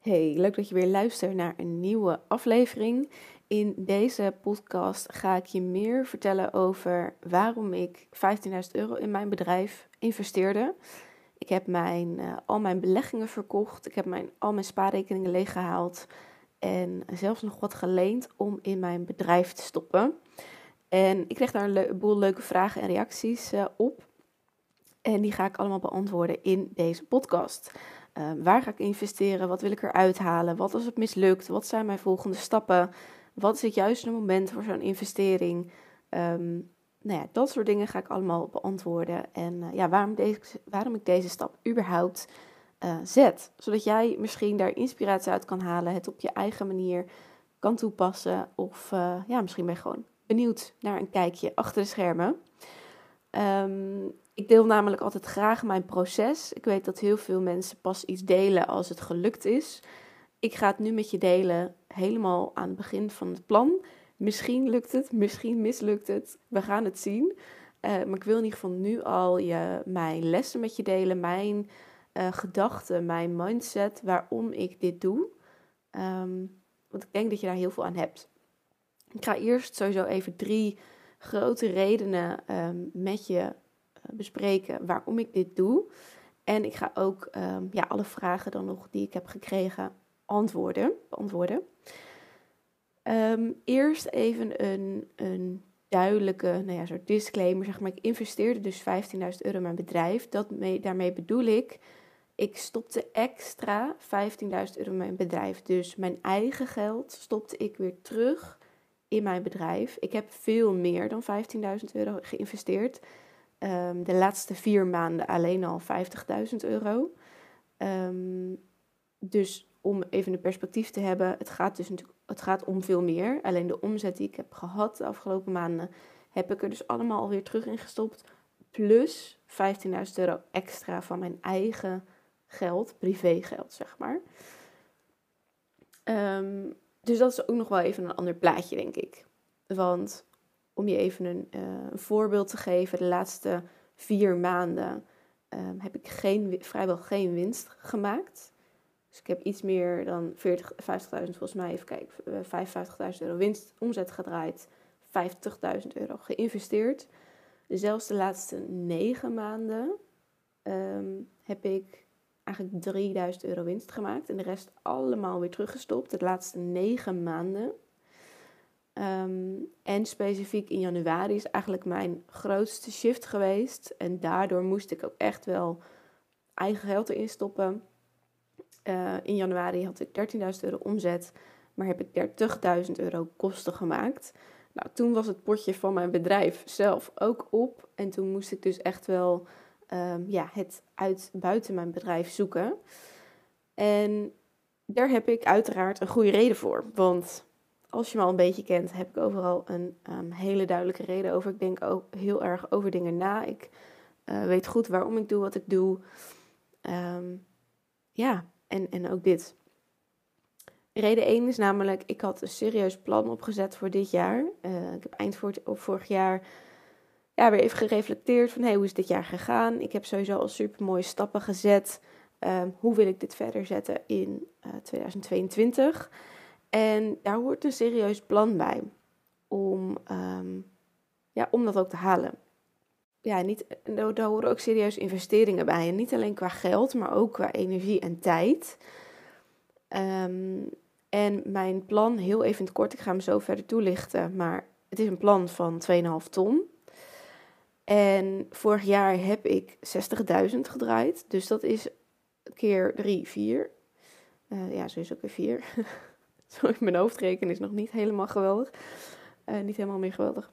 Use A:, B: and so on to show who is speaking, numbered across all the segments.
A: Hey, leuk dat je weer luistert naar een nieuwe aflevering. In deze podcast ga ik je meer vertellen over waarom ik 15.000 euro in mijn bedrijf investeerde. Ik heb mijn, uh, al mijn beleggingen verkocht, ik heb mijn, al mijn spaarrekeningen leeggehaald en zelfs nog wat geleend om in mijn bedrijf te stoppen. En ik kreeg daar een, boel leuke vragen en reacties uh, op. En die ga ik allemaal beantwoorden in deze podcast. Uh, waar ga ik investeren? Wat wil ik eruit halen? Wat als het mislukt? Wat zijn mijn volgende stappen? Wat is het juiste moment voor zo'n investering? Um, nou ja, dat soort dingen ga ik allemaal beantwoorden. En uh, ja, waarom, deze, waarom ik deze stap überhaupt uh, zet. Zodat jij misschien daar inspiratie uit kan halen, het op je eigen manier kan toepassen. Of ja, misschien ben je gewoon benieuwd naar een kijkje achter de schermen. Um, ik deel namelijk altijd graag mijn proces. Ik weet dat heel veel mensen pas iets delen als het gelukt is. Ik ga het nu met je delen helemaal aan het begin van het plan. Misschien lukt het, misschien mislukt het. We gaan het zien. Uh, maar ik wil in ieder geval nu al je, mijn lessen met je delen, mijn uh, gedachten, mijn mindset, waarom ik dit doe. Um, want ik denk dat je daar heel veel aan hebt. Ik ga eerst sowieso even drie grote redenen um, met je bespreken waarom ik dit doe. En ik ga ook um, ja, alle vragen dan nog die ik heb gekregen antwoorden, beantwoorden. Um, eerst even een, een duidelijke nou ja, soort disclaimer. Zeg maar, ik investeerde dus 15.000 euro in mijn bedrijf. Dat mee, daarmee bedoel ik, ik stopte extra 15.000 euro in mijn bedrijf. Dus mijn eigen geld stopte ik weer terug in mijn bedrijf. Ik heb veel meer dan 15.000 euro geïnvesteerd. Um, de laatste vier maanden alleen al 50.000 euro. Um, dus om even een perspectief te hebben, het gaat dus natuurlijk het gaat om veel meer. Alleen de omzet die ik heb gehad de afgelopen maanden, heb ik er dus allemaal alweer terug in gestopt. Plus 15.000 euro extra van mijn eigen geld, privégeld zeg maar. Um, dus dat is ook nog wel even een ander plaatje, denk ik. Want om je even een, uh, een voorbeeld te geven, de laatste vier maanden um, heb ik geen, vrijwel geen winst gemaakt. Dus ik heb iets meer dan 50.000 volgens mij, even kijken, 55.000 euro winst, omzet gedraaid, 50.000 euro geïnvesteerd. Zelfs de laatste negen maanden um, heb ik eigenlijk 3000 euro winst gemaakt. En de rest allemaal weer teruggestopt. De laatste negen maanden. Um, en specifiek in januari is eigenlijk mijn grootste shift geweest. En daardoor moest ik ook echt wel eigen geld erin stoppen. Uh, in januari had ik 13.000 euro omzet, maar heb ik 30.000 euro kosten gemaakt. Nou, toen was het potje van mijn bedrijf zelf ook op. En toen moest ik dus echt wel um, ja, het uit buiten mijn bedrijf zoeken. En daar heb ik uiteraard een goede reden voor. Want als je me al een beetje kent, heb ik overal een um, hele duidelijke reden over. Ik denk ook heel erg over dingen na. Ik uh, weet goed waarom ik doe wat ik doe. Um, ja, en, en ook dit. Reden 1 is namelijk, ik had een serieus plan opgezet voor dit jaar. Uh, ik heb eind voor, vorig jaar ja, weer even gereflecteerd van hey, hoe is dit jaar gegaan. Ik heb sowieso al super mooie stappen gezet. Um, hoe wil ik dit verder zetten in uh, 2022? En daar hoort een serieus plan bij om, um, ja, om dat ook te halen. Ja, niet, daar horen ook serieus investeringen bij. En niet alleen qua geld, maar ook qua energie en tijd. Um, en mijn plan, heel even in het kort, ik ga hem zo verder toelichten. Maar het is een plan van 2,5 ton. En vorig jaar heb ik 60.000 gedraaid. Dus dat is keer 3, 4. Uh, ja, sowieso keer 4. Zo mijn hoofdrekenen is nog niet helemaal geweldig. Uh, niet helemaal meer geweldig.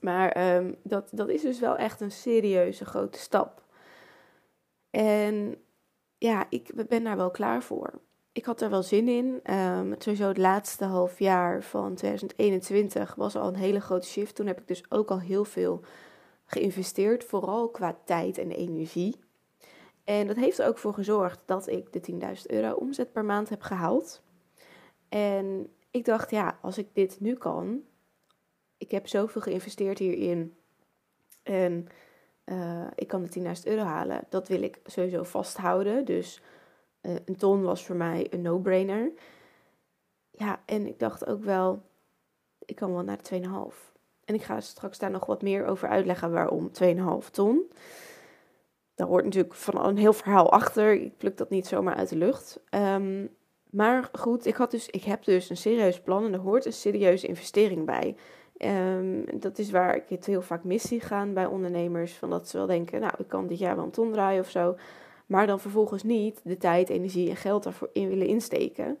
A: Maar um, dat, dat is dus wel echt een serieuze grote stap. En ja, ik ben daar wel klaar voor. Ik had er wel zin in. Um, sowieso het laatste half jaar van 2021 was al een hele grote shift. Toen heb ik dus ook al heel veel geïnvesteerd, vooral qua tijd en energie. En dat heeft er ook voor gezorgd dat ik de 10.000 euro omzet per maand heb gehaald. En ik dacht, ja, als ik dit nu kan, ik heb zoveel geïnvesteerd hierin en uh, ik kan de 10.000 euro halen, dat wil ik sowieso vasthouden. Dus een ton was voor mij een no-brainer. Ja, en ik dacht ook wel, ik kan wel naar de 2,5. En ik ga straks daar nog wat meer over uitleggen waarom 2,5 ton. Daar hoort natuurlijk van een heel verhaal achter. Ik pluk dat niet zomaar uit de lucht. Um, maar goed, ik, had dus, ik heb dus een serieus plan en er hoort een serieuze investering bij. Um, dat is waar ik het heel vaak mis zie gaan bij ondernemers. Van dat ze wel denken, nou, ik kan dit jaar wel een ton draaien of zo. Maar dan vervolgens niet de tijd, energie en geld daarvoor in willen insteken.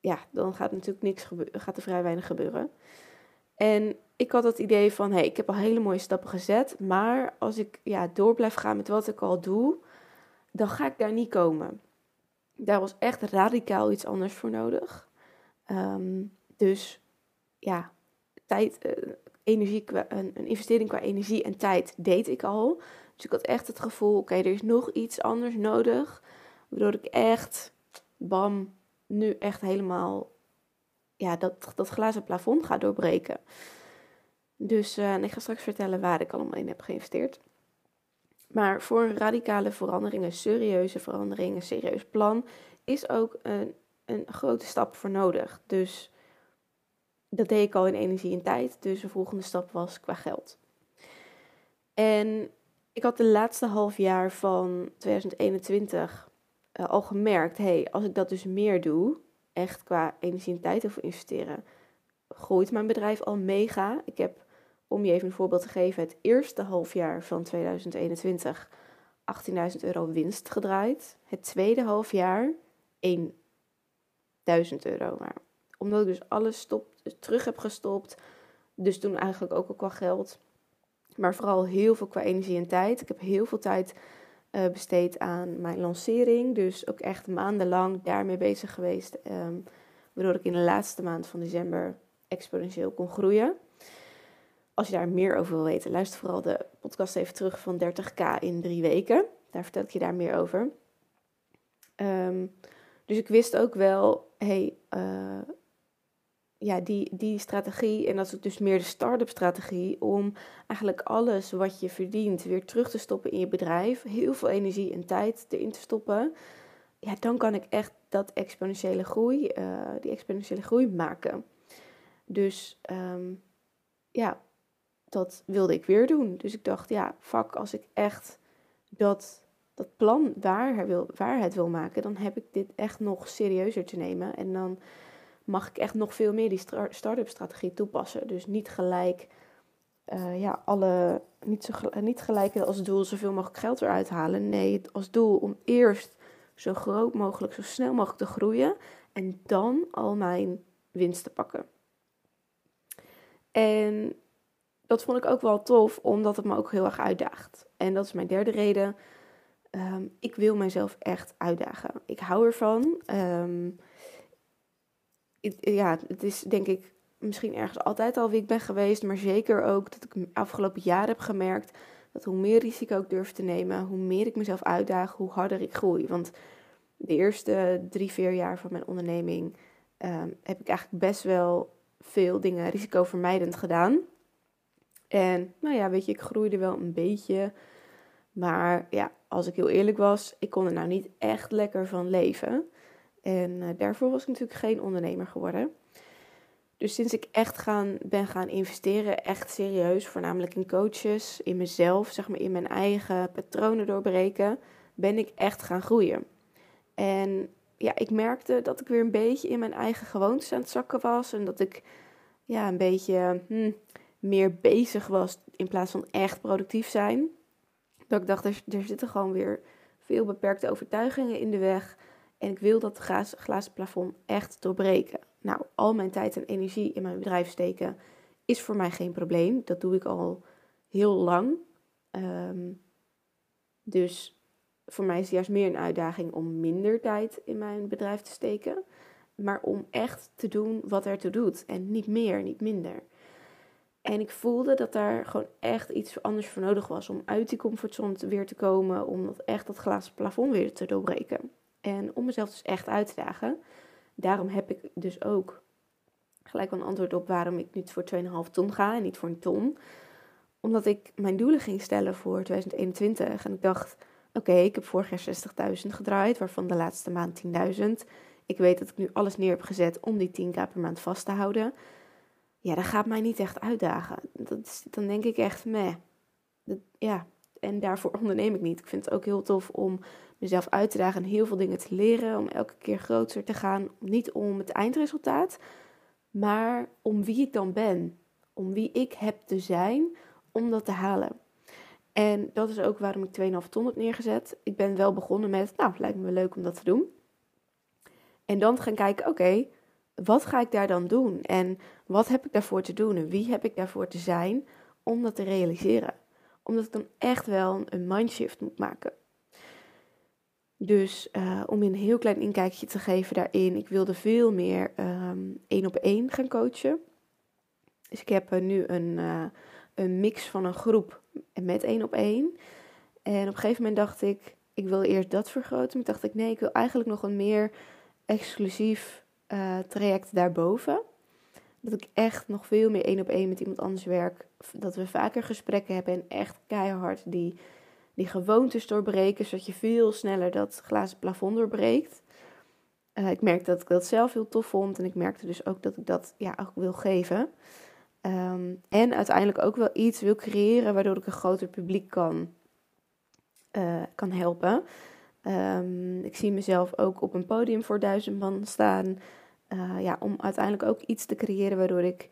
A: Ja, dan gaat natuurlijk niks gebeuren, gaat er vrij weinig gebeuren. En ik had het idee van, hé, hey, ik heb al hele mooie stappen gezet. Maar als ik ja, door blijf gaan met wat ik al doe, dan ga ik daar niet komen daar was echt radicaal iets anders voor nodig. Ehm, dus ja, tijd, uh, energie, een, een, investering qua energie en tijd deed ik al. Dus ik had echt het gevoel, oké, er is nog iets anders nodig. Waardoor ik echt, bam, nu echt helemaal ja, dat, dat glazen plafond ga doorbreken. Dus uh, ik ga straks vertellen waar ik allemaal in heb geïnvesteerd. Maar voor een radicale verandering, een serieuze verandering, een serieus plan, is ook een, een grote stap voor nodig. Dus dat deed ik al in energie en tijd. Dus de volgende stap was qua geld. En ik had de laatste half jaar van 2021 uh, eh, al gemerkt: hey, als ik dat dus meer doe, echt qua energie en tijd over investeren, groeit mijn bedrijf al mega. Ik heb om je even een voorbeeld te geven, het eerste halfjaar van 2021 18.000 euro winst gedraaid. Het tweede halfjaar 1.000 euro. Maar omdat ik dus alles terug heb gestopt, dus toen eigenlijk ook al qua geld, maar vooral heel veel qua energie en tijd. Ik heb heel veel tijd uh, besteed aan mijn lancering, dus ook echt maandenlang daarmee bezig geweest, um, waardoor ik in de laatste maand van december exponentieel kon groeien. Als je daar meer over wil weten, luister vooral de podcast even terug van 30k in drie weken. Daar vertel ik je daar meer over. Ehm, dus ik wist ook wel, hey, uh, ja, die, die strategie, en dat is dus meer de start-up strategie, om eigenlijk alles wat je verdient weer terug te stoppen in je bedrijf, heel veel energie en tijd erin te stoppen, ja, dan kan ik echt dat exponentiële groei, uh, die exponentiële groei maken. Dus um, ja, dat wilde ik weer doen. Dus ik dacht, ja, fuck, als ik echt dat, dat plan waar, wil, waar het wil maken, dan heb ik dit echt nog serieuzer te nemen. En dan mag ik echt nog veel meer die start-up strategie toepassen. Dus niet gelijk, uh, ja, alle, niet, zo, niet gelijk als doel zoveel mogelijk geld eruit halen. Nee, als doel om eerst zo groot mogelijk, zo snel mogelijk te groeien. En dan al mijn winst te pakken. En dat vond ik ook wel tof, omdat het me ook heel erg uitdaagt. En dat is mijn derde reden. Ehm, ik wil mezelf echt uitdagen. Ik hou ervan. Um, ja, het is denk ik misschien ergens altijd al wie ik ben geweest, maar zeker ook dat ik afgelopen jaar heb gemerkt dat hoe meer risico ik durf te nemen, hoe meer ik mezelf uitdaag, hoe harder ik groei. Want de eerste drie, vier jaar van mijn onderneming um, heb ik eigenlijk best wel veel dingen risicovermijdend gedaan. En nou ja, weet je, ik groeide wel een beetje. Maar ja, als ik heel eerlijk was, ik kon er nou niet echt lekker van leven. En uh, daarvoor was ik natuurlijk geen ondernemer geworden. Dus sinds ik echt gaan, ben gaan investeren, echt serieus, voornamelijk in coaches, in mezelf, zeg maar in mijn eigen patronen doorbreken, ben ik echt gaan groeien. En ja, ik merkte dat ik weer een beetje in mijn eigen gewoontes aan het zakken was. En dat ik ja, een beetje hm, meer bezig was in plaats van echt productief zijn. Dat ik dacht, er, zitten gewoon weer veel beperkte overtuigingen in de weg. En ik wil dat glazen plafond echt doorbreken. Nou, al mijn tijd en energie in mijn bedrijf steken is voor mij geen probleem. Dat doe ik al heel lang. Ehm, dus voor mij is het juist meer een uitdaging om minder tijd in mijn bedrijf te steken. Maar om echt te doen wat er toe doet. En niet meer, niet minder. En ik voelde dat daar gewoon echt iets anders voor nodig was om uit die comfortzone weer te komen, om dat echt dat glazen plafond weer te doorbreken. En om mezelf dus echt uit te dagen. Daarom heb ik dus ook gelijk een antwoord op waarom ik niet voor 2,5 ton ga en niet voor een ton. Omdat ik mijn doelen ging stellen voor 2021 en ik dacht, oké, ik heb vorig jaar 60.000 gedraaid, waarvan de laatste maand 10.000. Ik weet dat ik nu alles neer heb gezet om die 10k per maand vast te houden. Ja, dat gaat mij niet echt uitdagen. Dat is, dan denk ik echt, meh. Dat, ja, en daarvoor onderneem ik niet. Ik vind het ook heel tof om mezelf uit te dagen en heel veel dingen te leren. Om elke keer groter te gaan. Niet om het eindresultaat, maar om wie ik dan ben. Om wie ik heb te zijn om dat te halen. En dat is ook waarom ik 2,5 ton heb neergezet. Ik ben wel begonnen met, nou, lijkt me leuk om dat te doen. En dan gaan kijken, oké, wat ga ik daar dan doen? En wat heb ik daarvoor te doen? En wie heb ik daarvoor te zijn om dat te realiseren? Omdat ik dan echt wel een mindshift moet maken. Dus uh, om een heel klein inkijkje te geven daarin, ik wilde veel meer um, één op één gaan coachen. Dus ik heb uh, nu een, uh, een mix van een groep met één op één. En op een gegeven moment dacht ik, ik wil eerst dat vergroten. Maar dacht ik, nee, ik wil eigenlijk nog een meer exclusief traject daarboven. Dat ik echt nog veel meer één op één met iemand anders werk. Dat we vaker gesprekken hebben en echt keihard die, die gewoontes doorbreken. Zodat je veel sneller dat glazen plafond doorbreekt. Uh, ik merkte dat ik dat zelf heel tof vond. En ik merkte dus ook dat ik dat ja, ook wil geven. Um, en uiteindelijk ook wel iets wil creëren waardoor ik een groter publiek kan, uh, kan helpen. Um, ik zie mezelf ook op een podium voor duizend man staan. Uh, ja, om uiteindelijk ook iets te creëren waardoor ik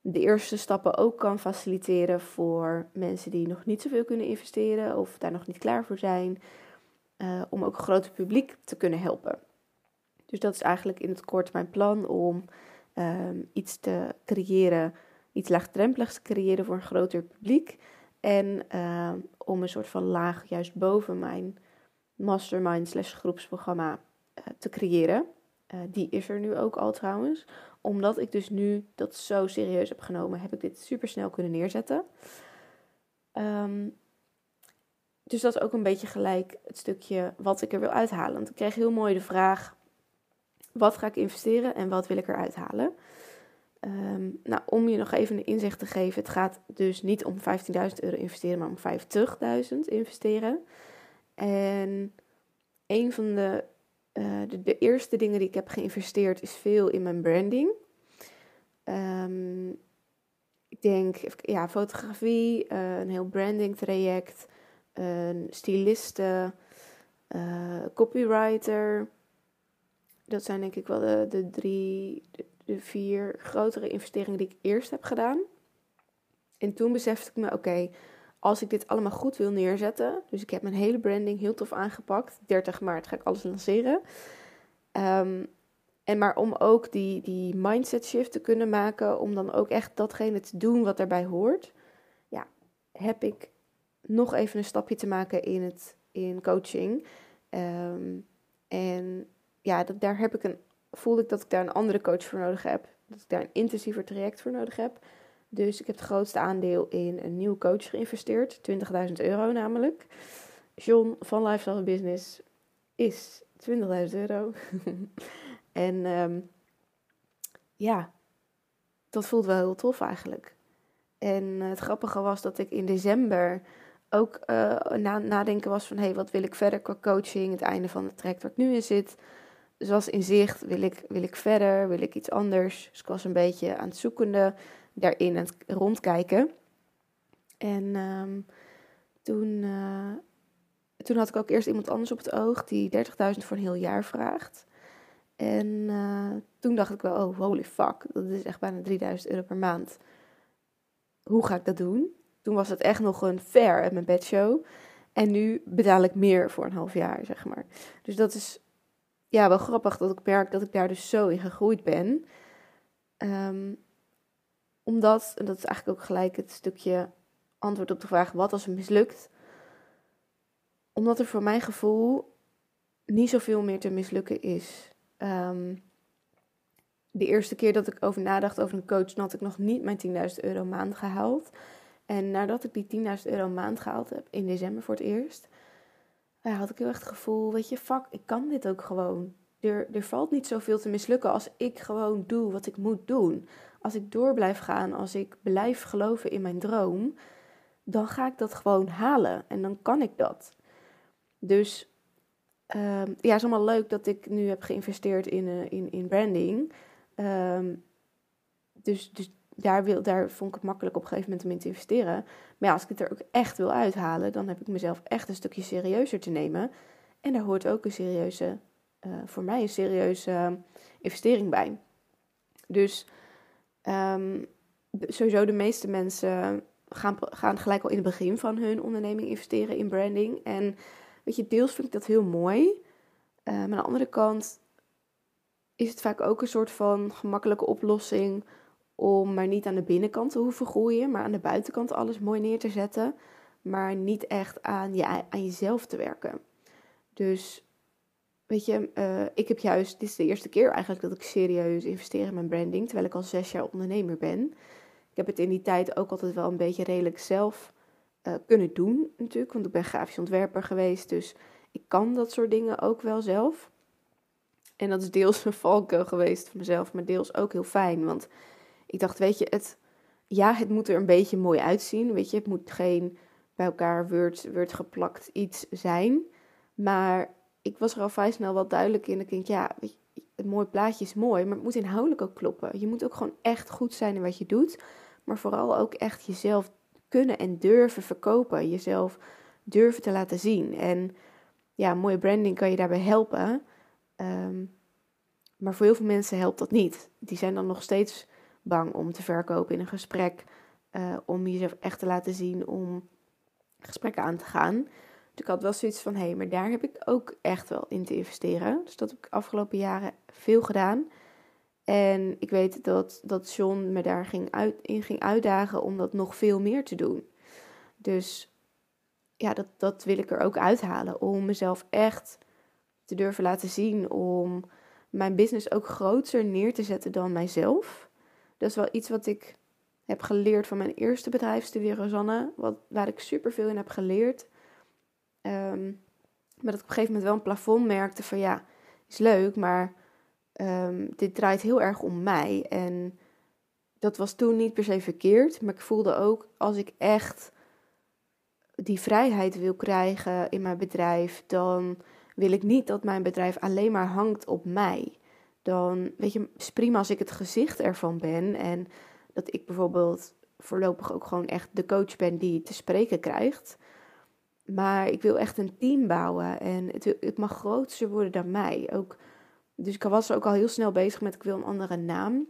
A: de eerste stappen ook kan faciliteren voor mensen die nog niet zoveel kunnen investeren of daar nog niet klaar voor zijn. Uh, om ook een groter publiek te kunnen helpen. Dus dat is eigenlijk in het kort mijn plan om um, iets te creëren, iets laagdrempeligs te creëren voor een groter publiek. En uh, om een soort van laag juist boven mijn mastermind slash groepsprogramma uh, te creëren. Uh, die is er nu ook al trouwens. Omdat ik dus nu dat zo serieus heb genomen, heb ik dit super snel kunnen neerzetten. Um, dus dat is ook een beetje gelijk het stukje wat ik er wil uithalen. Want ik kreeg heel mooi de vraag: wat ga ik investeren en wat wil ik eruit halen? Um, nou, om je nog even een inzicht te geven, het gaat dus niet om 15.000 euro investeren, maar om 50.000 investeren. En een van de uh, de, de, eerste dingen die ik heb geïnvesteerd is veel in mijn branding. Um, ik denk, ja, fotografie, uh, een heel branding traject, een styliste, uh, copywriter. Dat zijn denk ik wel de, de drie, de, vier grotere investeringen die ik eerst heb gedaan. En toen besefte ik me, oké, als ik dit allemaal goed wil neerzetten. Dus ik heb mijn hele branding heel tof aangepakt. 30 maart ga ik alles lanceren. Um, en maar om ook die, die mindset shift te kunnen maken, om dan ook echt datgene te doen wat daarbij hoort, ja, heb ik nog even een stapje te maken in, het, in coaching. Um, en ja, daar heb ik een, voelde ik dat ik daar een andere coach voor nodig heb. Dat ik daar een intensiever traject voor nodig heb. Dus ik heb het grootste aandeel in een nieuwe coach geïnvesteerd. 20.000 euro namelijk. John van Lifestyle Business is 20.000 euro. en um, ja, dat voelt wel heel tof eigenlijk. En het grappige was dat ik in december ook uh, na nadenken was van... hé, hey, wat wil ik verder qua coaching? Het einde van het traject waar ik nu in zit. Dus was in zicht, wil ik, wil ik verder? Wil ik iets anders? Dus ik was een beetje aan het zoekende daarin het rondkijken. En um, toen, uh, toen had ik ook eerst iemand anders op het oog die 30.000 voor een heel jaar vraagt. En uh, toen dacht ik wel, oh holy fuck, dat is echt bijna 3000 euro per maand. Hoe ga ik dat doen? Toen was het echt nog een fair at mijn bedshow. En nu betaal ik meer voor een half jaar, zeg maar. Dus dat is ja, wel grappig dat ik merk dat ik daar dus zo in gegroeid ben. Um, omdat, en dat is eigenlijk ook gelijk het stukje antwoord op de vraag: wat als het mislukt? Omdat er voor mijn gevoel niet zoveel meer te mislukken is. Um, de eerste keer dat ik over nadacht over een coach, had ik nog niet mijn 10.000 euro maand gehaald. En nadat ik die 10.000 euro maand gehaald heb, in december voor het eerst, had ik heel erg het gevoel, weet je, fuck, ik kan dit ook gewoon. Er, er valt niet zoveel te mislukken als ik gewoon doe wat ik moet doen als ik door blijf gaan, als ik blijf geloven in mijn droom, dan ga ik dat gewoon halen en dan kan ik dat. Dus um, ja, is allemaal leuk dat ik nu heb geïnvesteerd in, uh, in, in branding. Um, dus, dus daar, wil, daar vond ik het makkelijk op een gegeven moment om in te investeren. Maar ja, als ik het er ook echt wil uithalen, dan heb ik mezelf echt een stukje serieuzer te nemen. En daar hoort ook een serieuze, uh, voor mij een serieuze investering bij. Dus um, sowieso de meeste mensen gaan, gaan gelijk al in het begin van hun onderneming investeren in branding. En weet je, deels vind ik dat heel mooi. Maar aan de andere kant is het vaak ook een soort van gemakkelijke oplossing om maar niet aan de binnenkant te hoeven groeien, maar aan de buitenkant alles mooi neer te zetten, maar niet echt aan, je, aan jezelf te werken. Dus weet je, uh, ik heb juist, dit is de eerste keer eigenlijk dat ik serieus investeer in mijn branding, terwijl ik al zes jaar ondernemer ben. Ik heb het in die tijd ook altijd wel een beetje redelijk zelf uh, kunnen doen natuurlijk, want ik ben grafisch ontwerper geweest, dus ik kan dat soort dingen ook wel zelf. En dat is deels een valkuil geweest voor mezelf, maar deels ook heel fijn, want ik dacht, weet je, het, ja, het moet er een beetje mooi uitzien. Weet je, het moet geen bij elkaar Word, Word geplakt iets zijn. Maar ik was er al vrij snel wat duidelijk in. Ik denk, ja, weet je, het mooie plaatje is mooi, maar het moet inhoudelijk ook kloppen. Je moet ook gewoon echt goed zijn in wat je doet. Maar vooral ook echt jezelf kunnen en durven verkopen. Jezelf durven te laten zien. En ja, mooie branding kan je daarbij helpen. Ehm, maar voor heel veel mensen helpt dat niet. Die zijn dan nog steeds bang om te verkopen in een gesprek, uh, om jezelf echt te laten zien, om gesprekken aan te gaan. Ik had wel zoiets van, hé, hey, maar daar heb ik ook echt wel in te investeren. Dus dat heb ik afgelopen jaren veel gedaan. En ik weet dat, dat John me daar ging uit, in ging uitdagen om dat nog veel meer te doen. Dus ja, dat, dat wil ik er ook uithalen. Om mezelf echt te durven laten zien. Om mijn business ook groter neer te zetten dan mijzelf. Dat is wel iets wat ik heb geleerd van mijn eerste bedrijf, Studie Rosanne. Wat, waar ik super veel in heb geleerd. Um, maar dat ik op een gegeven moment wel een plafond merkte van ja, is leuk, maar um, dit draait heel erg om mij. En dat was toen niet per se verkeerd, maar ik voelde ook als ik echt die vrijheid wil krijgen in mijn bedrijf, dan wil ik niet dat mijn bedrijf alleen maar hangt op mij dan weet je, is prima als ik het gezicht ervan ben. En dat ik bijvoorbeeld voorlopig ook gewoon echt de coach ben die te spreken krijgt. Maar ik wil echt een team bouwen en het, het mag groter worden dan mij. Ook, dus ik was ook al heel snel bezig met ik wil een andere naam.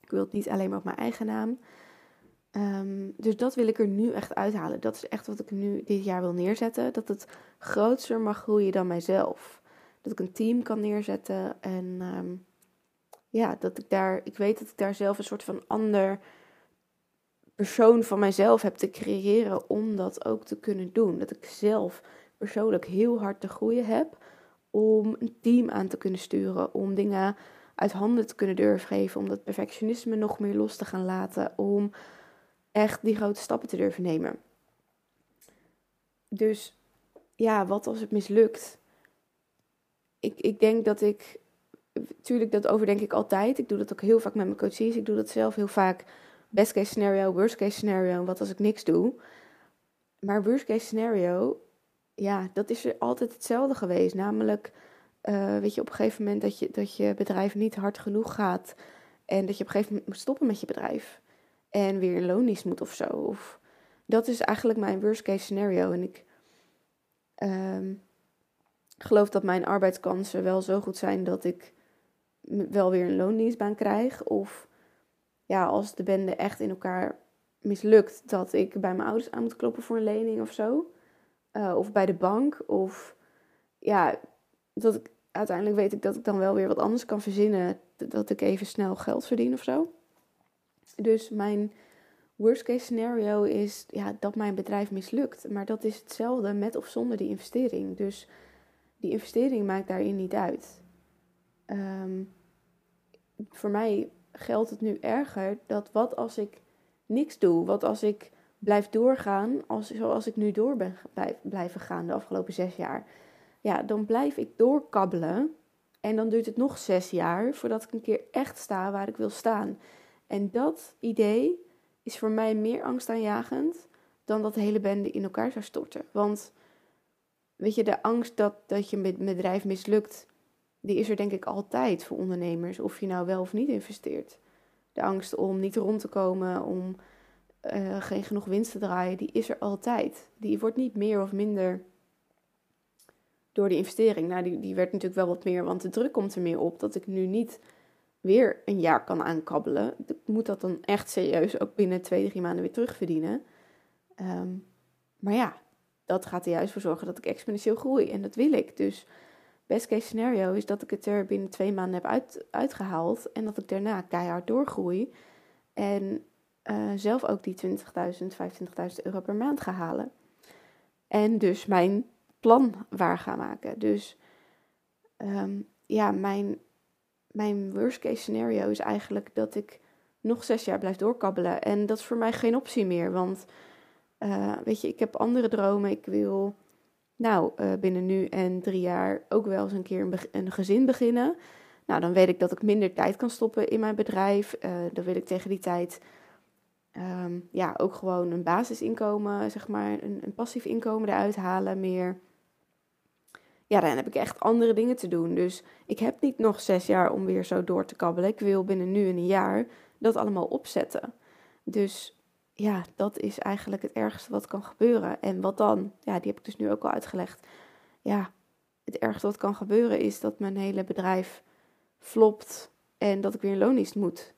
A: Ik wil het niet alleen maar op mijn eigen naam. Um, dus dat wil ik er nu echt uithalen. Dat is echt wat ik nu dit jaar wil neerzetten. Dat het groter mag groeien dan mijzelf. Dat ik een team kan neerzetten en um, ja, dat ik daar, ik weet dat ik daar zelf een soort van ander persoon van mijzelf heb te creëren om dat ook te kunnen doen. Dat ik zelf persoonlijk heel hard te groeien heb om een team aan te kunnen sturen, om dingen uit handen te kunnen durven geven, om dat perfectionisme nog meer los te gaan laten, om echt die grote stappen te durven nemen. Dus ja, wat als het mislukt? Ik, ik denk dat ik tuurlijk, dat overdenk ik altijd. Ik doe dat ook heel vaak met mijn coaches. Ik doe dat zelf heel vaak. Best case scenario, worst case scenario. Wat als ik niks doe? Maar worst case scenario, ja, dat is er altijd hetzelfde geweest. Namelijk, uh, weet je, op een gegeven moment dat je, dat je bedrijf niet hard genoeg gaat. En dat je op een gegeven moment moet stoppen met je bedrijf. En weer in loondienst moet of zo. Of, dat is eigenlijk mijn worst case scenario. En ik um, geloof dat mijn arbeidskansen wel zo goed zijn dat ik wel weer een loondienstbaan krijg. Of ja, als de bende echt in elkaar mislukt, dat ik bij mijn ouders aan moet kloppen voor een lening of zo. Uh, of bij de bank. Of ja, dat ik uiteindelijk weet ik dat ik dan wel weer wat anders kan verzinnen. Dat ik even snel geld verdien of zo. Dus mijn worst case scenario is ja, dat mijn bedrijf mislukt. Maar dat is hetzelfde met of zonder die investering. Dus die investering maakt daarin niet uit. Um, voor mij geldt het nu erger dat wat als ik niks doe? Wat als ik blijf doorgaan als, zoals ik nu door ben blijven gaan de afgelopen zes jaar? Ja, dan blijf ik doorkabbelen. En dan duurt het nog zes jaar voordat ik een keer echt sta waar ik wil staan. En dat idee is voor mij meer angstaanjagend dan dat de hele bende in elkaar zou storten. Want weet je, de angst dat, dat je bedrijf mislukt, die is er denk ik altijd voor ondernemers, of je nou wel of niet investeert. De angst om niet rond te komen, om uh, geen genoeg winst te draaien, die is er altijd. Die wordt niet meer of minder door de investering. Nou, die, die werd natuurlijk wel wat meer, want de druk komt er meer op dat ik nu niet weer een jaar kan aankabbelen. Ik moet dat dan echt serieus ook binnen twee, drie maanden weer terugverdienen. Um, maar ja, dat gaat er juist voor zorgen dat ik exponentieel groei. En dat wil ik. Dus best case scenario is dat ik het er binnen twee maanden heb uit, uitgehaald. En dat ik daarna keihard doorgroei. En uh, zelf ook die 20.000, 25.000 euro per maand ga halen. En dus mijn plan waar gaan maken. Dus um, ja, mijn, mijn worst case scenario is eigenlijk dat ik nog zes jaar blijf doorkabbelen. En dat is voor mij geen optie meer. Want uh, weet je, ik heb andere dromen. Ik wil nou uh, binnen nu en drie jaar ook wel eens een keer een, gezin beginnen. Nou, dan weet ik dat ik minder tijd kan stoppen in mijn bedrijf. Uh, dan wil ik tegen die tijd um, ja, ook gewoon een basisinkomen, zeg maar, een, een passief inkomen eruit halen. Meer ja, dan heb ik echt andere dingen te doen. Dus ik heb niet nog zes jaar om weer zo door te kabbelen. Ik wil binnen nu en een jaar dat allemaal opzetten. Dus ja, dat is eigenlijk het ergste wat kan gebeuren. En wat dan? Ja, die heb ik dus nu ook al uitgelegd. Ja, het ergste wat kan gebeuren is dat mijn hele bedrijf flopt en dat ik weer loondienst moet.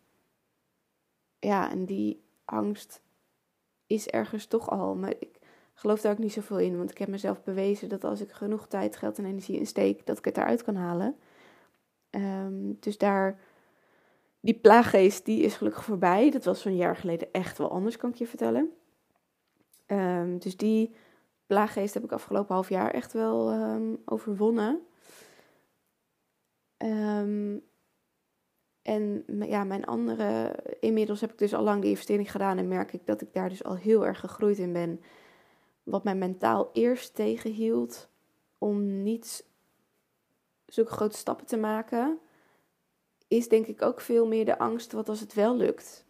A: Ja, en die angst is ergens toch al. Maar ik geloof daar ook niet zoveel in. Want ik heb mezelf bewezen dat als ik genoeg tijd, geld en energie insteek, dat ik het eruit kan halen. Um, dus daar, die plaaggeest, die is gelukkig voorbij. Dat was zo'n jaar geleden echt wel anders, kan ik je vertellen. Um, dus die plaaggeest heb ik afgelopen half jaar echt wel um, overwonnen. en ja, mijn andere, inmiddels heb ik dus al lang die investering gedaan en merk ik dat ik daar dus al heel erg gegroeid in ben wat mij mentaal eerst tegenhield om niet zulke grote stappen te maken, is denk ik ook veel meer de angst wat als het wel lukt.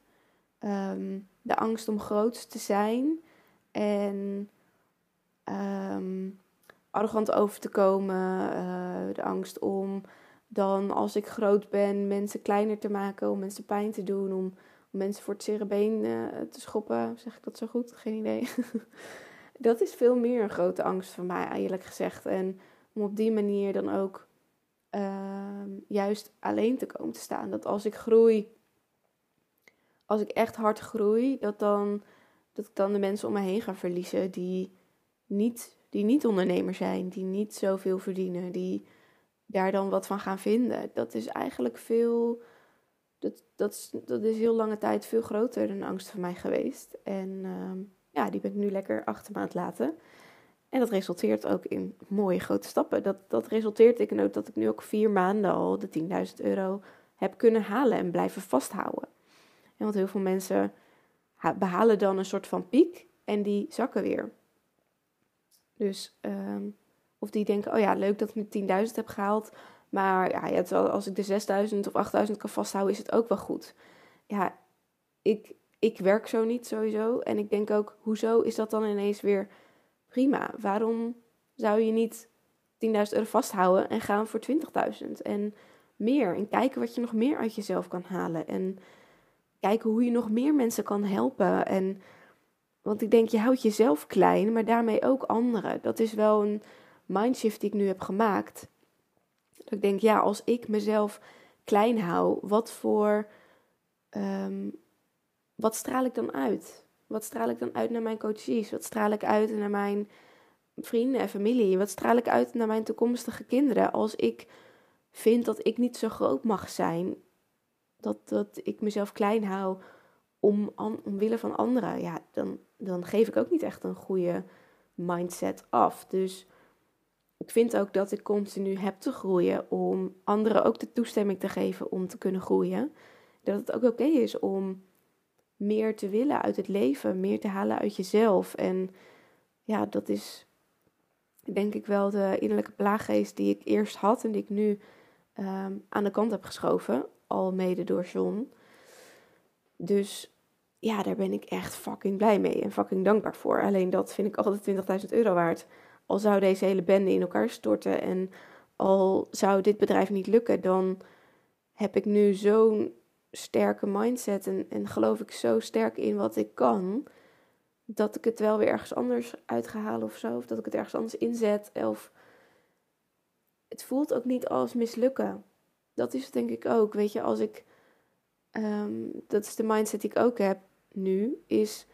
A: Ehm, de angst om groot te zijn en um, arrogant over te komen. Uh, de angst om dan als ik groot ben mensen kleiner te maken, om mensen pijn te doen, om, mensen voor het zere been uh, te schoppen. Zeg ik dat zo goed? Geen idee. dat is veel meer een grote angst van mij, eerlijk gezegd. En om op die manier dan ook uh, juist alleen te komen te staan. Dat als ik groei, als ik echt hard groei, dat, dan, dat ik dan de mensen om me heen ga verliezen die niet, die niet ondernemer zijn, die niet zoveel verdienen, die daar dan wat van gaan vinden. Dat is eigenlijk veel. Dat, dat, is, dat is heel lange tijd veel groter dan angst van mij geweest. En. Uh, ja, die ben ik nu lekker achter me aan het laten. En dat resulteert ook in mooie grote stappen. Dat, dat resulteert in ook dat ik nu ook vier maanden al de 10.000 euro heb kunnen halen en blijven vasthouden. En want heel veel mensen behalen dan een soort van piek en die zakken weer. Dus, ehm, of die denken, oh ja, leuk dat ik nu 10.000 heb gehaald. Maar ja, ja, als ik de 6.000 of 8.000 kan vasthouden, is het ook wel goed. Ja, ik, ik werk zo niet sowieso. En ik denk ook, hoezo is dat dan ineens weer prima? Waarom zou je niet 10.000 euro vasthouden en gaan voor 20.000 en meer? En kijken wat je nog meer uit jezelf kan halen. En kijken hoe je nog meer mensen kan helpen. En, want ik denk, je houdt jezelf klein, maar daarmee ook anderen. Dat is wel een mindshift die ik nu heb gemaakt. Dat ik denk, ja, als ik mezelf klein hou, wat voor ehm, wat straal ik dan uit? Wat straal ik dan uit naar mijn coaches? Wat straal ik uit naar mijn vrienden en familie? Wat straal ik uit naar mijn toekomstige kinderen? Als ik vind dat ik niet zo groot mag zijn, dat, dat ik mezelf klein hou om, omwille van anderen, ja, dan, dan geef ik ook niet echt een goede mindset af. Dus ik vind ook dat ik continu heb te groeien om anderen ook de toestemming te geven om te kunnen groeien. Dat het ook oké is om meer te willen uit het leven, meer te halen uit jezelf. En ja, dat is denk ik wel de innerlijke plaaggeest die ik eerst had en die ik nu ehm, aan de kant heb geschoven, al mede door John. Dus ja, daar ben ik echt fucking blij mee en fucking dankbaar voor. Alleen dat vind ik altijd 20.000 euro waard. al zou deze hele bende in elkaar storten en al zou dit bedrijf niet lukken, dan heb ik nu zo'n sterke mindset en, en geloof ik zo sterk in wat ik kan, dat ik het wel weer ergens anders uit halen of zo. Of dat ik het ergens anders inzet. Of het voelt ook niet als mislukken. Dat is het denk ik ook. Weet je, als ik. Ehm, dat is de mindset die ik ook heb nu. Is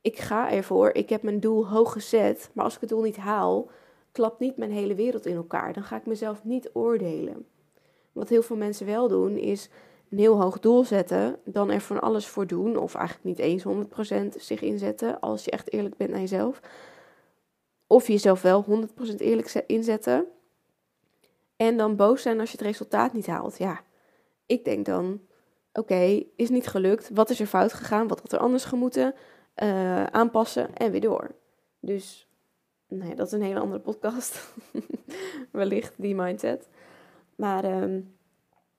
A: ik ga ervoor. Ik heb mijn doel hoog gezet. Maar als ik het doel niet haal, klapt niet mijn hele wereld in elkaar. Dan ga ik mezelf niet oordelen. Wat heel veel mensen wel doen, is een heel hoog doel zetten, dan er van alles voor doen, of eigenlijk niet eens 100% zich inzetten, als je echt eerlijk bent naar jezelf. Of jezelf wel 100% eerlijk inzetten. En dan boos zijn als je het resultaat niet haalt. Ja, ik denk dan, oké, is niet gelukt. Wat is er fout gegaan? Wat had er anders gemoeten? Uh, aanpassen en weer door. Dus, nee, dat is een hele andere podcast. Wellicht die mindset. Maar um,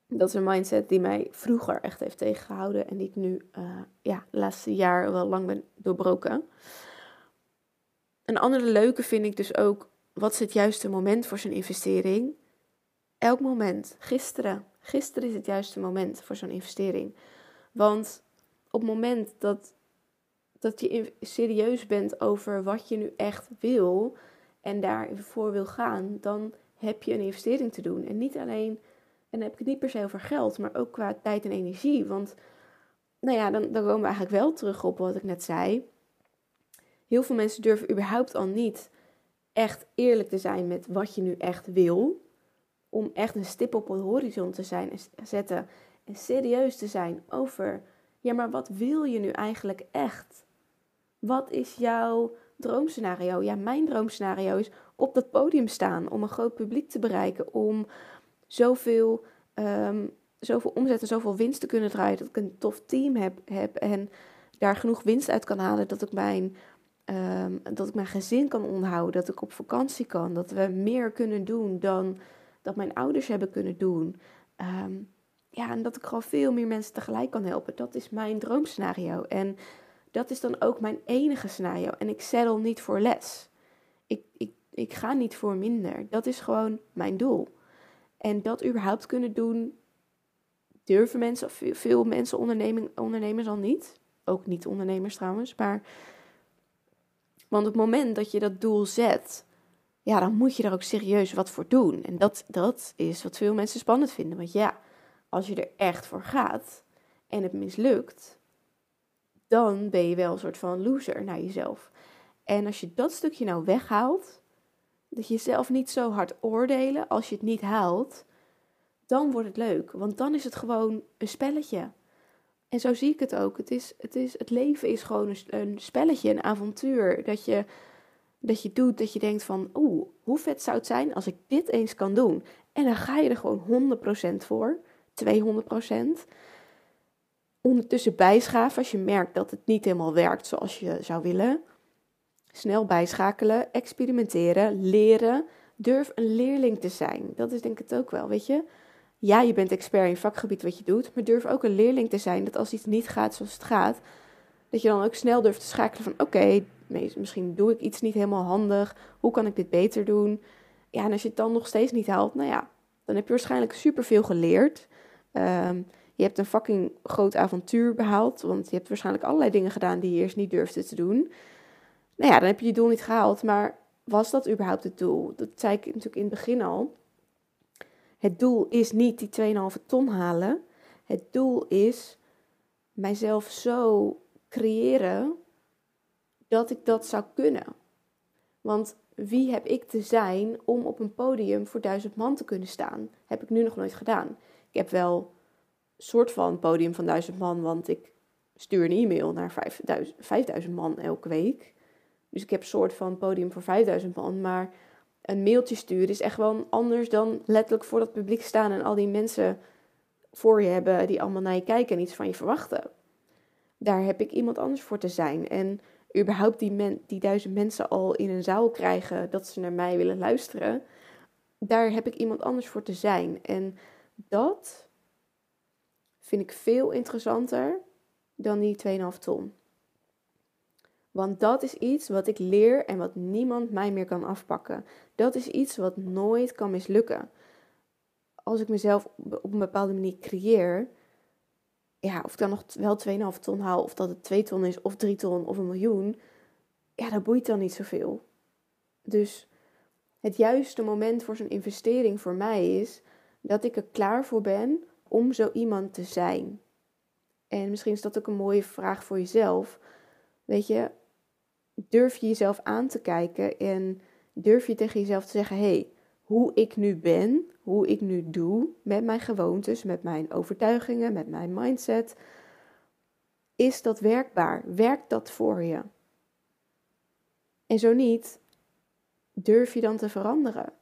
A: dat is een mindset die mij vroeger echt heeft tegengehouden en die ik nu uh, ja, laatste jaar wel lang ben doorbroken. Een andere leuke vind ik dus ook, wat is het juiste moment voor zo'n investering? Elk moment, gisteren. Gisteren is het juiste moment voor zo'n investering. Want op het moment dat, dat je serieus bent over wat je nu echt wil en daarvoor wil gaan, dan heb je een investering te doen. En niet alleen en dan heb ik het niet per se over geld, maar ook qua tijd en energie. Want, nou ja, dan, dan komen we eigenlijk wel terug op wat ik net zei. Heel veel mensen durven überhaupt al niet echt eerlijk te zijn met wat je nu echt wil. Om echt een stip op de horizon te zijn en zetten. En serieus te zijn over, ja, maar wat wil je nu eigenlijk echt? Wat is jouw droomscenario? Ja, mijn droomscenario is op dat podium staan, om een groot publiek te bereiken, om zoveel, um, zoveel omzet en zoveel winst te kunnen draaien. Dat ik een tof team heb, heb en daar genoeg winst uit kan halen. Dat ik mijn, um, dat ik mijn gezin kan onderhouden. Dat ik op vakantie kan. Dat we meer kunnen doen dan dat mijn ouders hebben kunnen doen. Um, ja, en dat ik gewoon veel meer mensen tegelijk kan helpen. Dat is mijn droomscenario. En dat is dan ook mijn enige scenario. En ik settle niet voor les. Ik, ik, ik ga niet voor minder. Dat is gewoon mijn doel. En dat überhaupt kunnen doen, durven mensen, veel, mensen, onderneming, ondernemers al niet. Ook niet ondernemers trouwens, maar. Want op het moment dat je dat doel zet, ja, dan moet je er ook serieus wat voor doen. En dat, dat is wat veel mensen spannend vinden. Want ja, als je er echt voor gaat en het mislukt, dan ben je wel een soort van loser naar jezelf. En als je dat stukje nou weghaalt, dat je jezelf niet zo hard oordelen als je het niet haalt, dan wordt het leuk. Want dan is het gewoon een spelletje. En zo zie ik het ook. Het, is, het, is, het leven is gewoon een, spelletje, een avontuur. Dat je, dat je doet, dat je denkt van, oeh, hoe vet zou het zijn als ik dit eens kan doen? En dan ga je er gewoon 100% voor, 200%. Ondertussen bijschaven als je merkt dat het niet helemaal werkt zoals je zou willen. Snel bijschakelen, experimenteren, leren. Durf een leerling te zijn. Dat is denk ik het ook wel, weet je. Ja, je bent expert in vakgebied wat je doet, maar durf ook een leerling te zijn. Dat als iets niet gaat zoals het gaat, dat je dan ook snel durft te schakelen van oké, misschien doe ik iets niet helemaal handig. Hoe kan ik dit beter doen? Ja, en als je het dan nog steeds niet haalt, nou ja, dan heb je waarschijnlijk superveel geleerd. Um, je hebt een fucking groot avontuur behaald, want je hebt waarschijnlijk allerlei dingen gedaan die je eerst niet durfde te doen nou ja, dan heb je je doel niet gehaald. Maar was dat überhaupt het doel? Dat zei ik natuurlijk in het begin al. Het doel is niet die 2,5 ton halen. Het doel is mijzelf zo creëren dat ik dat zou kunnen. Want wie heb ik te zijn om op een podium voor duizend man te kunnen staan? Heb ik nu nog nooit gedaan. Ik heb wel een soort van podium van duizend man, want ik stuur een e-mail naar 5000, 5000 man elke week. Dus ik heb een soort van podium voor 5000 man. Maar een mailtje sturen is echt wel anders dan letterlijk voor dat publiek staan en al die mensen voor je hebben die allemaal naar je kijken en iets van je verwachten. Daar heb ik iemand anders voor te zijn. En überhaupt die, men, die duizend mensen al in een zaal krijgen dat ze naar mij willen luisteren. Daar heb ik iemand anders voor te zijn. En dat vind ik veel interessanter dan die 2,5 ton. Want dat is iets wat ik leer en wat niemand mij meer kan afpakken. Dat is iets wat nooit kan mislukken. Als ik mezelf op een bepaalde manier creëer, ja, of ik dan nog wel 2,5 ton haal, of dat het 2 ton is, of 3 ton, of een miljoen, ja, dat boeit dan niet zoveel. Dus het juiste moment voor zo'n investering voor mij is dat ik er klaar voor ben om zo iemand te zijn. En misschien is dat ook een mooie vraag voor jezelf. Weet je, durf je jezelf aan te kijken en durf je tegen jezelf te zeggen: hey, hoe ik nu ben, hoe ik nu doe met mijn gewoontes, met mijn overtuigingen, met mijn mindset, is dat werkbaar? Werkt dat voor je? En zo niet, durf je dan te veranderen?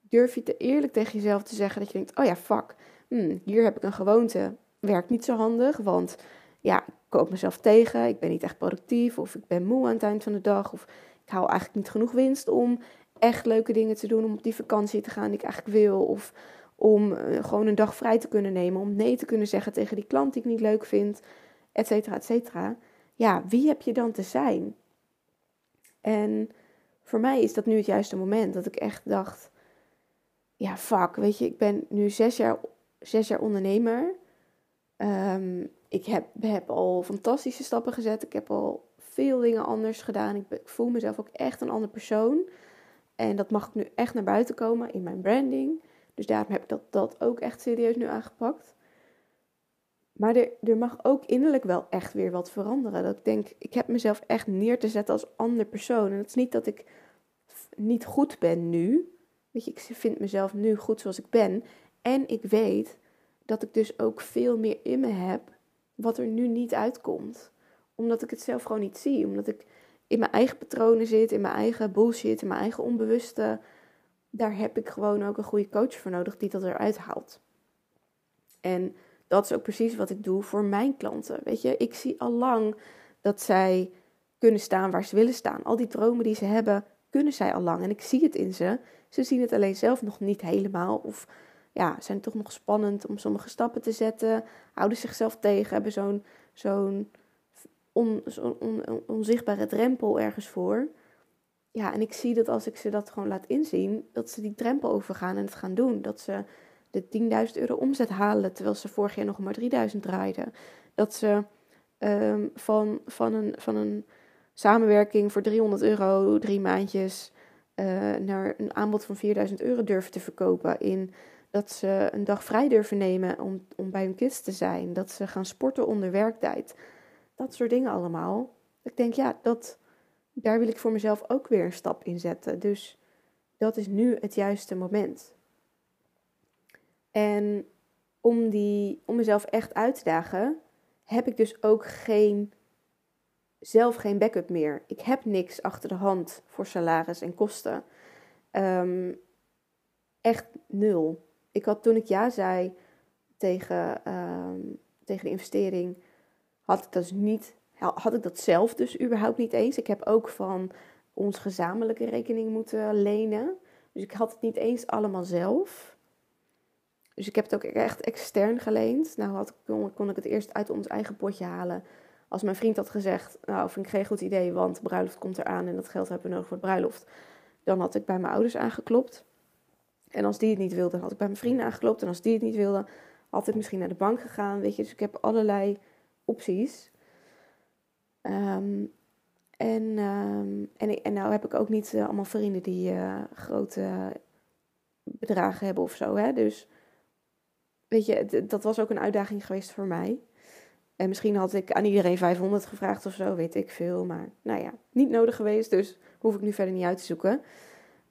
A: Durf je te eerlijk tegen jezelf te zeggen dat je denkt: oh ja, fuck, hmm, hier heb ik een gewoonte, werkt niet zo handig, want ja, ik koop mezelf tegen, ik ben niet echt productief, of ik ben moe aan het eind van de dag, of ik hou eigenlijk niet genoeg winst om echt leuke dingen te doen, om op die vakantie te gaan die ik eigenlijk wil, of om eh, gewoon een dag vrij te kunnen nemen, om nee te kunnen zeggen tegen die klant die ik niet leuk vind, et cetera, et cetera. Ja, wie heb je dan te zijn? En voor mij is dat nu het juiste moment dat ik echt dacht, ja, fuck, weet je, ik ben nu zes jaar, zes jaar ondernemer. Um, ik heb, heb al fantastische stappen gezet. Ik heb al veel dingen anders gedaan. Ik, voel mezelf ook echt een andere persoon. En dat mag ik nu echt naar buiten komen in mijn branding. Dus daarom heb ik dat, dat ook echt serieus nu aangepakt. Maar er, er mag ook innerlijk wel echt weer wat veranderen. Dat ik denk, ik heb mezelf echt neer te zetten als ander persoon. En het is niet dat ik niet goed ben nu. Weet je, ik vind mezelf nu goed zoals ik ben. En ik weet dat ik dus ook veel meer in me heb wat er nu niet uitkomt. Omdat ik het zelf gewoon niet zie. Omdat ik in mijn eigen patronen zit, in mijn eigen bullshit, in mijn eigen onbewuste. Daar heb ik gewoon ook een goede coach voor nodig die dat eruit haalt. En dat is ook precies wat ik doe voor mijn klanten. Weet je, ik zie al lang dat zij kunnen staan waar ze willen staan. Al die dromen die ze hebben, kunnen zij al lang. En ik zie het in ze. Ze zien het alleen zelf nog niet helemaal. Of ja, zijn toch nog spannend om sommige stappen te zetten. Houden zichzelf tegen, hebben zo'n zo'n on, onzichtbare drempel ergens voor. Ja, en ik zie dat als ik ze dat gewoon laat inzien, dat ze die drempel overgaan en het gaan doen. Dat ze de 10.000 euro omzet halen, terwijl ze vorig jaar nog maar 3.000 draaiden. Dat ze um, van, van, een, van een samenwerking voor 300 euro, drie maandjes, uh, naar een aanbod van 4000 euro durven te verkopen. In dat ze een dag vrij durven nemen om, om bij hun kids te zijn. Dat ze gaan sporten onder werktijd. Dat soort dingen allemaal. Ik denk, ja, dat, daar wil ik voor mezelf ook weer een stap in zetten. Dus dat is nu het juiste moment. En om, die, om mezelf echt uit te dagen, heb ik dus ook geen, zelf geen backup meer. Ik heb niks achter de hand voor salaris en kosten. Um, echt nul ik had toen ik ja zei tegen, ehm, tegen de investering, had ik dat dus niet, had ik dat zelf dus überhaupt niet eens. Ik heb ook van ons gezamenlijke rekening moeten lenen. Dus ik had het niet eens allemaal zelf. Dus ik heb het ook echt extern geleend. Nou had, kon, kon ik het eerst uit ons eigen potje halen. Als mijn vriend had gezegd, nou vind ik geen goed idee, want bruiloft komt eraan en dat geld hebben we nodig voor het bruiloft. Dan had ik bij mijn ouders aangeklopt. En als die het niet wilde, had ik bij mijn vrienden aangeklopt. En als die het niet wilde, had ik misschien naar de bank gegaan. Weet je, dus ik heb allerlei opties. Um, en, um, en, en nou heb ik ook niet uh, allemaal vrienden die uh, grote bedragen hebben of zo. Hè? Dus weet je, dat was ook een uitdaging geweest voor mij. En misschien had ik aan iedereen 500 gevraagd of zo, weet ik veel. Maar nou ja, niet nodig geweest, dus hoef ik nu verder niet uit te zoeken.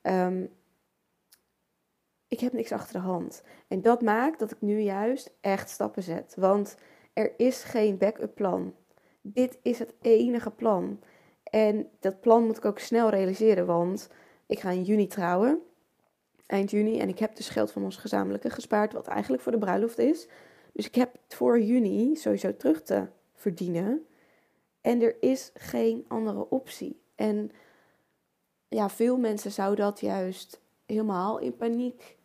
A: Um, ik heb niks achter de hand. En dat maakt dat ik nu juist echt stappen zet. Want er is geen backup plan. Dit is het enige plan. En dat plan moet ik ook snel realiseren, want ik ga in juni trouwen. Eind juni. En ik heb dus geld van ons gezamenlijke gespaard, wat eigenlijk voor de bruiloft is. Dus ik heb het voor juni sowieso terug te verdienen. En er is geen andere optie. En ja, veel mensen zouden dat juist helemaal in paniek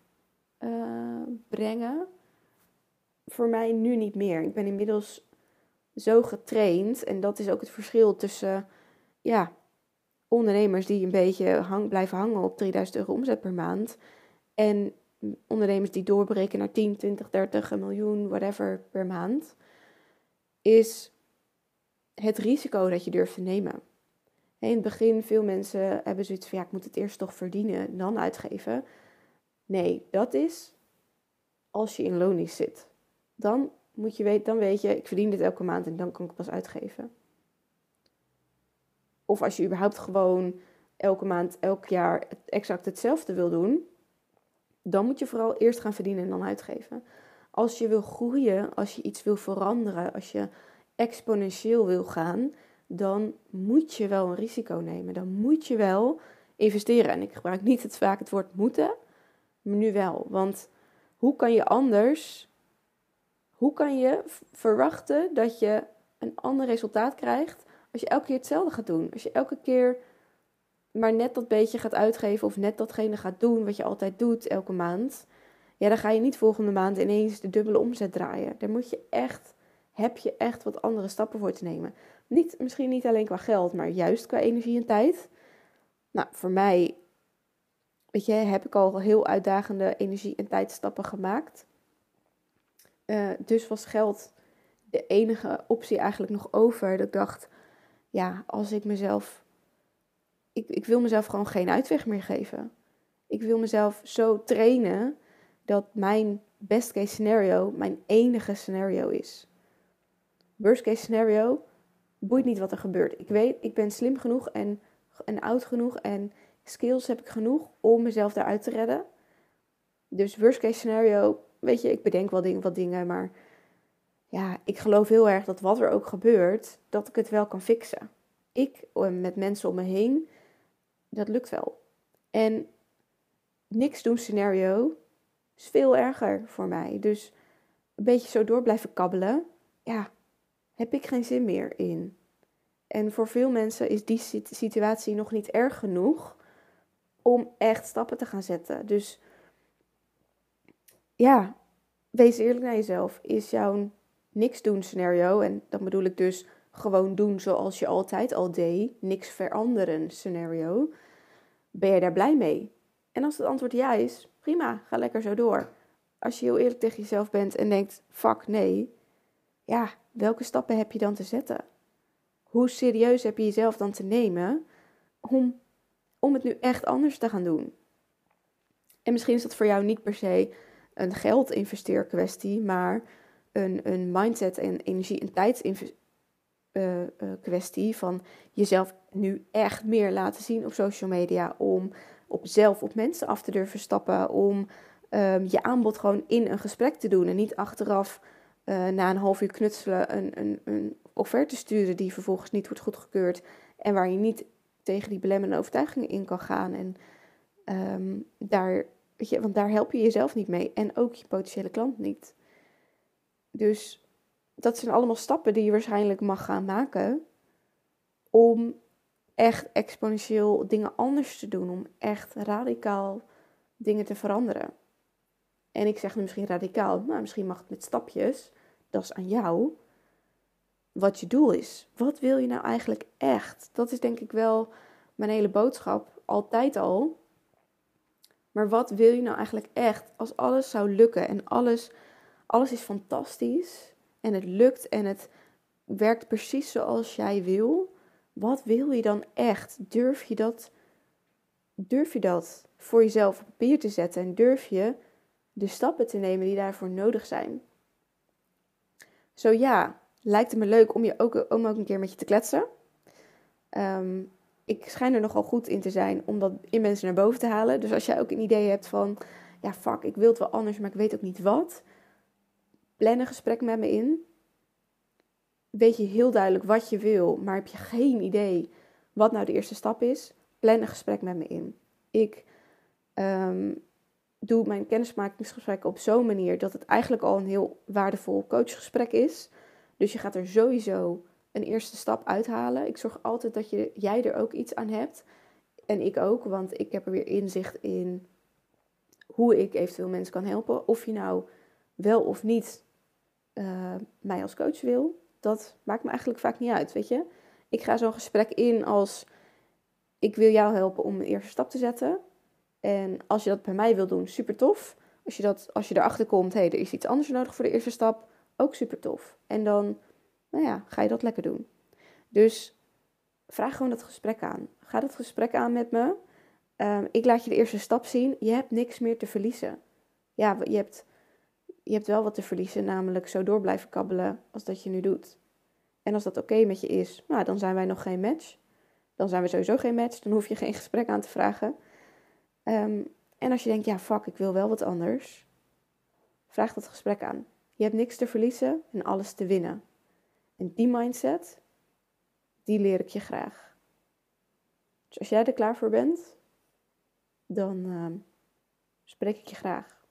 A: uh, brengen. Voor mij nu niet meer. Ik ben inmiddels zo getraind. En dat is ook het verschil tussen ja, ondernemers die een beetje hang, blijven hangen op 3000 euro omzet per maand. En ondernemers die doorbreken naar 10, 20, 30, een miljoen, whatever per maand. Is het risico dat je durft te nemen. In het begin, veel mensen hebben zoiets van ja, ik moet het eerst toch verdienen, dan uitgeven. Nee, dat is als je in loondienst zit. Dan moet je weten, dan weet je, ik verdien dit elke maand en dan kan ik pas uitgeven. Of als je überhaupt gewoon elke maand, elk jaar exact hetzelfde wil doen, dan moet je vooral eerst gaan verdienen en dan uitgeven. Als je wil groeien, als je iets wil veranderen, als je exponentieel wil gaan, dan moet je wel een risico nemen. Dan moet je wel investeren. En ik gebruik niet het, vaak het woord moeten, nu wel. Want hoe kan je anders, hoe kan je verwachten dat je een ander resultaat krijgt als je elke keer hetzelfde gaat doen? Als je elke keer maar net dat beetje gaat uitgeven of net datgene gaat doen wat je altijd doet elke maand. Ja, dan ga je niet volgende maand ineens de dubbele omzet draaien. Daar moet je echt, heb je echt wat andere stappen voor te nemen. Niet, misschien niet alleen qua geld, maar juist qua energie en tijd. Nou, voor mij, weet je, heb ik al heel uitdagende energie- en tijdstappen gemaakt. Uh, dus was geld de enige optie eigenlijk nog over. Dat ik dacht, ja, als ik mezelf. Ik, ik wil mezelf gewoon geen uitweg meer geven. Ik wil mezelf zo trainen dat mijn best case scenario mijn enige scenario is. Worst case scenario, boeit niet wat er gebeurt. Ik weet, ik ben slim genoeg en, en oud genoeg en skills heb ik genoeg om mezelf daaruit te redden. Dus worst case scenario, weet je, ik bedenk wel ding, wat dingen, maar ja, ik geloof heel erg dat wat er ook gebeurt, dat ik het wel kan fixen. Ik met mensen om me heen, dat lukt wel. En niks doen scenario is veel erger voor mij. Dus een beetje zo door blijven kabbelen, ja, heb ik geen zin meer in. En voor veel mensen is die situatie nog niet erg genoeg om echt stappen te gaan zetten. Dus ja, wees eerlijk naar jezelf. Is jouw niks doen scenario, en dan bedoel ik dus gewoon doen zoals je altijd al deed, niks veranderen scenario, ben je daar blij mee? En als het antwoord ja is, prima, ga lekker zo door. Als je heel eerlijk tegen jezelf bent en denkt, fuck nee, ja, welke stappen heb je dan te zetten? Hoe serieus heb je jezelf dan te nemen om, om het nu echt anders te gaan doen? En misschien is dat voor jou niet per se een geldinvesteer kwestie, maar een, een mindset en energie- en tijdsinvesteer uh, uh, kwestie van jezelf nu echt meer laten zien op social media. Om op zelf op mensen af te durven stappen. Om um, je aanbod gewoon in een gesprek te doen. En niet achteraf uh, na een half uur knutselen een, een, een offerte sturen die vervolgens niet wordt goedgekeurd. En waar je niet tegen die belemmerende overtuigingen in kan gaan. En um, daar, want daar help je jezelf niet mee. En ook je potentiële klant niet. Dus dat zijn allemaal stappen die je waarschijnlijk mag gaan maken om echt exponentieel dingen anders te doen, om echt radicaal dingen te veranderen. En ik zeg nu misschien radicaal, maar misschien mag het met stapjes. Dat is aan jou. Wat je doel is. Wat wil je nou eigenlijk echt? Dat is denk ik wel mijn hele boodschap, altijd al. Maar wat wil je nou eigenlijk echt? Als alles zou lukken en alles, alles is fantastisch en het lukt en het werkt precies zoals jij wil, wat wil je dan echt? Durf je dat, durf je dat voor jezelf op papier te zetten en durf je de stappen te nemen die daarvoor nodig zijn? Zo ja, lijkt het me leuk om, je ook, om ook een keer met je te kletsen. Ehm, ik schijn er nogal goed in te zijn om dat in mensen naar boven te halen. Dus als jij ook een idee hebt van, ja fuck, ik wil het wel anders, maar ik weet ook niet wat plan een gesprek met me in. Weet je heel duidelijk wat je wil, maar heb je geen idee wat nou de eerste stap is? Plan een gesprek met me in. Ik um, doe mijn kennismakingsgesprekken op zo'n manier dat het eigenlijk al een heel waardevol coachgesprek is. Dus je gaat er sowieso een eerste stap uithalen. Ik zorg altijd dat je, jij er ook iets aan hebt. En ik ook, want ik heb er weer inzicht in hoe ik eventueel mensen kan helpen. Of je nou wel of niet uh, mij als coach wil, dat maakt me eigenlijk vaak niet uit, weet je. Ik ga zo'n gesprek in als ik wil jou helpen om een eerste stap te zetten. En als je dat bij mij wil doen, super tof. Als je, dat, als je erachter komt, hé, hey, er is iets anders nodig voor de eerste stap, ook super tof. En dan, nou ja, ga je dat lekker doen. Dus vraag gewoon dat gesprek aan. Ga dat gesprek aan met me. Ehm, ik laat je de eerste stap zien. Je hebt niks meer te verliezen. Ja, je hebt, je hebt wel wat te verliezen, namelijk zo door blijven kabbelen als dat je nu doet. En als dat oké met je is, nou, dan zijn wij nog geen match. Dan zijn we sowieso geen match. Dan hoef je geen gesprek aan te vragen. Ehm, en als je denkt, ja, fuck, ik wil wel wat anders. Vraag dat gesprek aan. Je hebt niks te verliezen en alles te winnen. En die mindset, die leer ik je graag. Dus als jij er klaar voor bent, dan ehm, spreek ik je graag.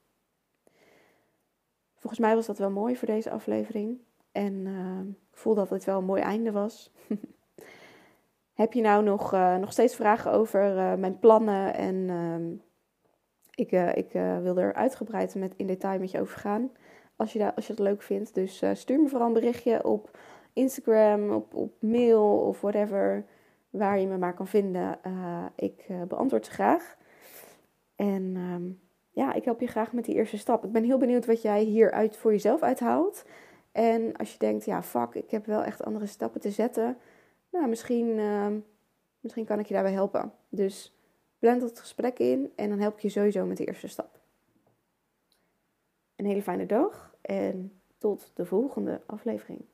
A: Volgens mij was dat wel mooi voor deze aflevering. En uh, ik voel dat het wel een mooi einde was. Heb je nou nog, uh, nog steeds vragen over uh, mijn plannen? En uh, ik, eh, ik wil er uitgebreid met, in detail met je over gaan. Als je, dat, als je het leuk vindt. Dus stuur me vooral een berichtje op Instagram, op, op mail of whatever. Waar je me maar kan vinden. ik beantwoord ze graag. En ehm, ja, ik help je graag met die eerste stap. Ik ben heel benieuwd wat jij hieruit voor jezelf uithaalt. En als je denkt, ja, fuck, ik heb wel echt andere stappen te zetten. Nou, misschien, ehm, misschien kan ik je daarbij helpen. Dus blend het gesprek in en dan help ik je sowieso met de eerste stap. Een hele fijne dag en tot de volgende aflevering.